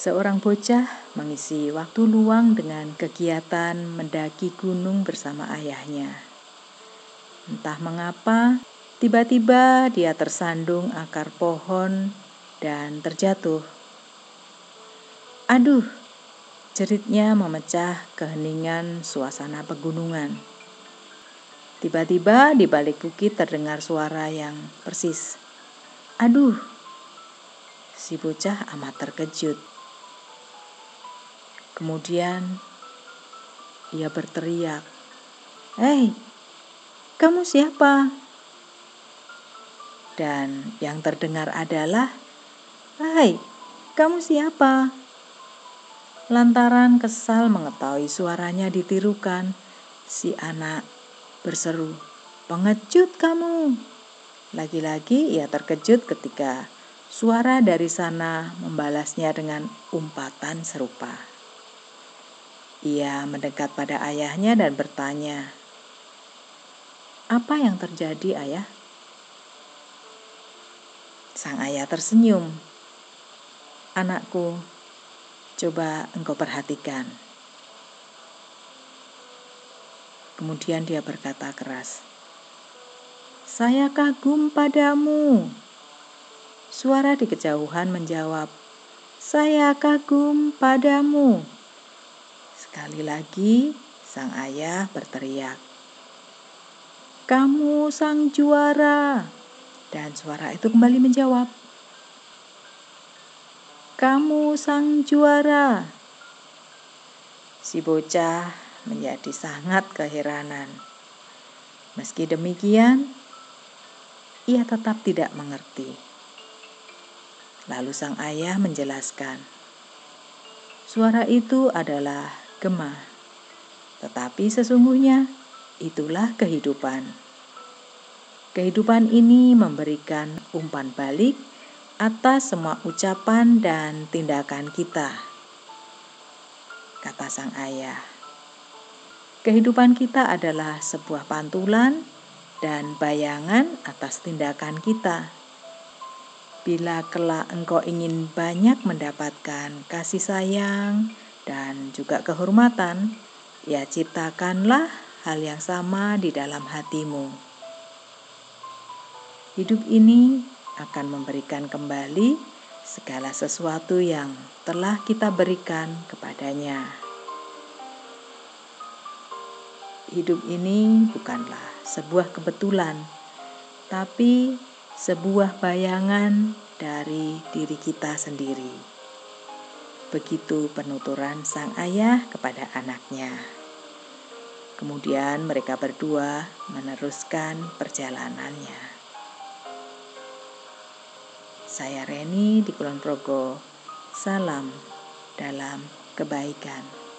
Seorang bocah mengisi waktu luang dengan kegiatan mendaki gunung bersama ayahnya. Entah mengapa, tiba-tiba dia tersandung akar pohon dan terjatuh. Aduh, jeritnya memecah keheningan suasana pegunungan. Tiba-tiba di balik bukit terdengar suara yang persis. Aduh, si bocah amat terkejut. Kemudian ia berteriak, "Hei, kamu siapa?" Dan yang terdengar adalah, "Hai, kamu siapa?" Lantaran kesal mengetahui suaranya ditirukan, si anak berseru, "Pengecut kamu!" Lagi-lagi ia terkejut ketika suara dari sana membalasnya dengan umpatan serupa. Ia mendekat pada ayahnya dan bertanya, "Apa yang terjadi, Ayah?" Sang ayah tersenyum. "Anakku, coba engkau perhatikan." Kemudian dia berkata keras, "Saya kagum padamu." Suara di kejauhan menjawab, "Saya kagum padamu." Sekali lagi, sang ayah berteriak, "Kamu sang juara!" Dan suara itu kembali menjawab, "Kamu sang juara!" Si bocah menjadi sangat keheranan. Meski demikian, ia tetap tidak mengerti. Lalu sang ayah menjelaskan, suara itu adalah gema. Tetapi sesungguhnya itulah kehidupan. Kehidupan ini memberikan umpan balik atas semua ucapan dan tindakan kita, kata sang ayah. Kehidupan kita adalah sebuah pantulan dan bayangan atas tindakan kita. Bila kelak engkau ingin banyak mendapatkan kasih sayang, dan juga kehormatan, ya ciptakanlah hal yang sama di dalam hatimu. Hidup ini akan memberikan kembali segala sesuatu yang telah kita berikan kepadanya. Hidup ini bukanlah sebuah kebetulan, tapi sebuah bayangan dari diri kita sendiri. Begitu penuturan sang ayah kepada anaknya. Kemudian mereka berdua meneruskan perjalanannya. Saya Reni di Kulon Progo. Salam dalam kebaikan.